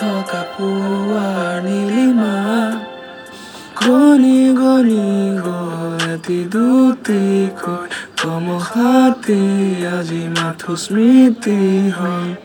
toka pua nilima Goni goni go eti duti ko, Tomo hati aji matu smiti hoi